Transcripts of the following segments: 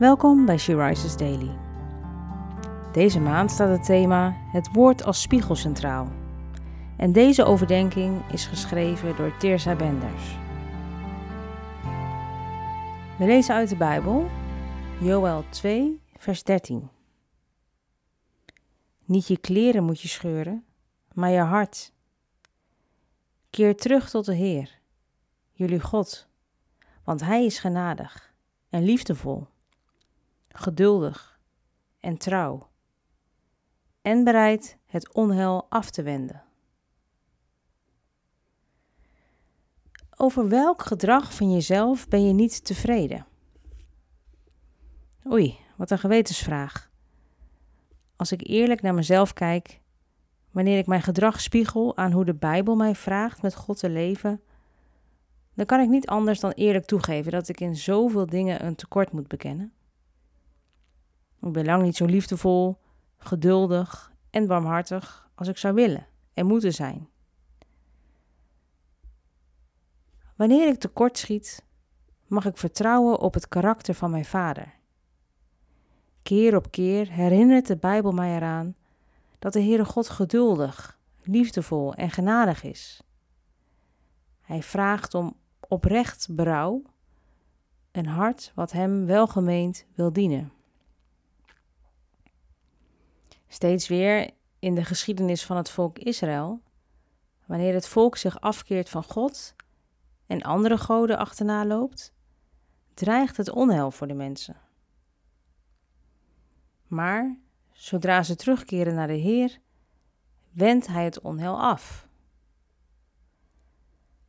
Welkom bij She Rises Daily. Deze maand staat het thema Het woord als spiegel centraal. En deze overdenking is geschreven door Teersa Benders. We lezen uit de Bijbel, Joel 2, vers 13. Niet je kleren moet je scheuren, maar je hart. Keer terug tot de Heer, jullie God, want Hij is genadig en liefdevol, geduldig en trouw, en bereid het onheil af te wenden. Over welk gedrag van jezelf ben je niet tevreden? Oei, wat een gewetensvraag. Als ik eerlijk naar mezelf kijk, wanneer ik mijn gedrag spiegel aan hoe de Bijbel mij vraagt met God te leven, dan kan ik niet anders dan eerlijk toegeven dat ik in zoveel dingen een tekort moet bekennen. Ik ben lang niet zo liefdevol, geduldig en barmhartig als ik zou willen en moeten zijn. Wanneer ik tekort schiet, mag ik vertrouwen op het karakter van mijn vader. Keer op keer herinnert de Bijbel mij eraan dat de Heere God geduldig, liefdevol en genadig is. Hij vraagt om oprecht berouw, een hart wat hem welgemeend wil dienen. Steeds weer in de geschiedenis van het volk Israël, wanneer het volk zich afkeert van God en andere goden achterna loopt, dreigt het onheil voor de mensen. Maar zodra ze terugkeren naar de Heer, wendt hij het onheil af.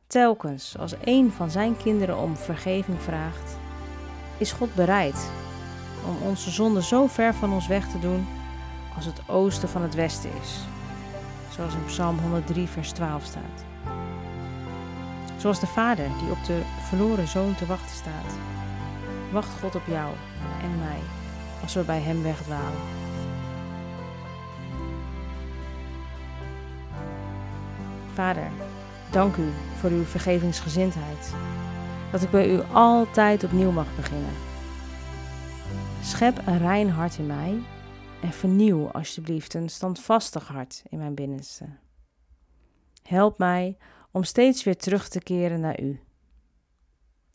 Telkens als een van zijn kinderen om vergeving vraagt, is God bereid om onze zonde zo ver van ons weg te doen als het oosten van het westen is. Zoals in Psalm 103, vers 12 staat. Zoals de vader die op de verloren zoon te wachten staat, wacht God op jou en mij als we bij hem wegdwalen. Vader, dank u voor uw vergevingsgezindheid, dat ik bij u altijd opnieuw mag beginnen. Schep een rein hart in mij en vernieuw alsjeblieft een standvastig hart in mijn binnenste. Help mij om steeds weer terug te keren naar u.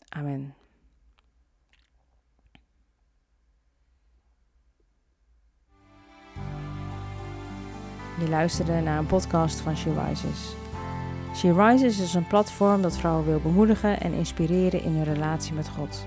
Amen. Je luisterde naar een podcast van She Rises. She Rises is een platform dat vrouwen wil bemoedigen en inspireren in hun relatie met God.